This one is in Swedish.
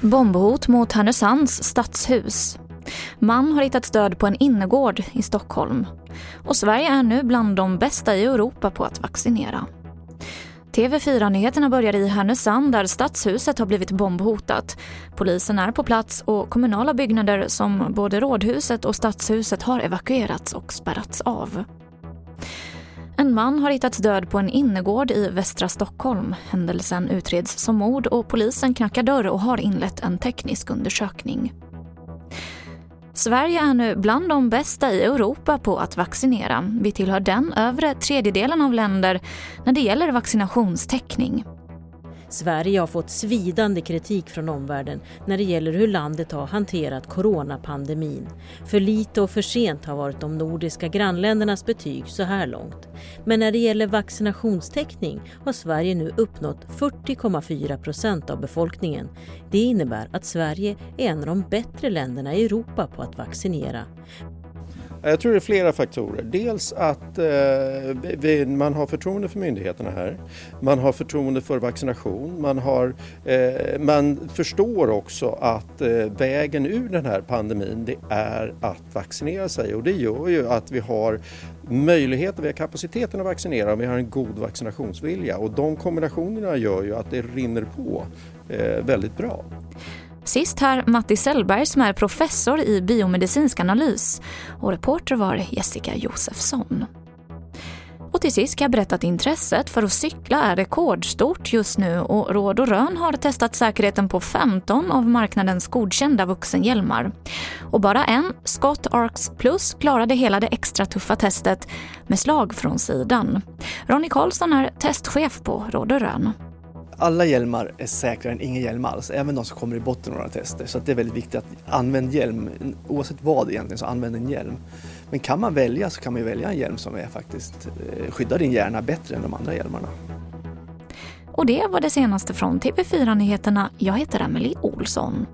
Bombhot mot Härnösands stadshus. Man har hittat död på en innergård i Stockholm. Och Sverige är nu bland de bästa i Europa på att vaccinera. TV4-nyheterna börjar i Härnösand där stadshuset har blivit bombhotat. Polisen är på plats och kommunala byggnader som både rådhuset och stadshuset har evakuerats och spärrats av. En man har hittats död på en innergård i västra Stockholm. Händelsen utreds som mord och polisen knackar dörr och har inlett en teknisk undersökning. Sverige är nu bland de bästa i Europa på att vaccinera. Vi tillhör den övre tredjedelen av länder när det gäller vaccinationstäckning. Sverige har fått svidande kritik från omvärlden när det gäller hur landet har hanterat coronapandemin. För lite och för sent har varit de nordiska grannländernas betyg så här långt. Men när det gäller vaccinationstäckning har Sverige nu uppnått 40,4 procent av befolkningen. Det innebär att Sverige är en av de bättre länderna i Europa på att vaccinera. Jag tror det är flera faktorer. Dels att eh, vi, man har förtroende för myndigheterna här. Man har förtroende för vaccination. Man, har, eh, man förstår också att eh, vägen ur den här pandemin det är att vaccinera sig och det gör ju att vi har möjligheten, vi har kapaciteten att vaccinera och vi har en god vaccinationsvilja och de kombinationerna gör ju att det rinner på eh, väldigt bra. Sist här Matti Sellberg som är professor i biomedicinsk analys och reporter var Jessica Josefsson. Och till sist kan jag berätta att intresset för att cykla är rekordstort just nu och Råd och Rön har testat säkerheten på 15 av marknadens godkända vuxenhjälmar. Och bara en, Scott Arcs Plus, klarade hela det extra tuffa testet med slag från sidan. Ronny Karlsson är testchef på Råd och Rön alla hjälmar är säkrare än ingen hjälm alls, även de som kommer i botten av några tester. Så det är väldigt viktigt att använda hjälm, oavsett vad egentligen, så använd en hjälm. Men kan man välja så kan man välja en hjälm som är faktiskt eh, skyddar din hjärna bättre än de andra hjälmarna. Och det var det senaste från TV4 Nyheterna. Jag heter Emily Olsson.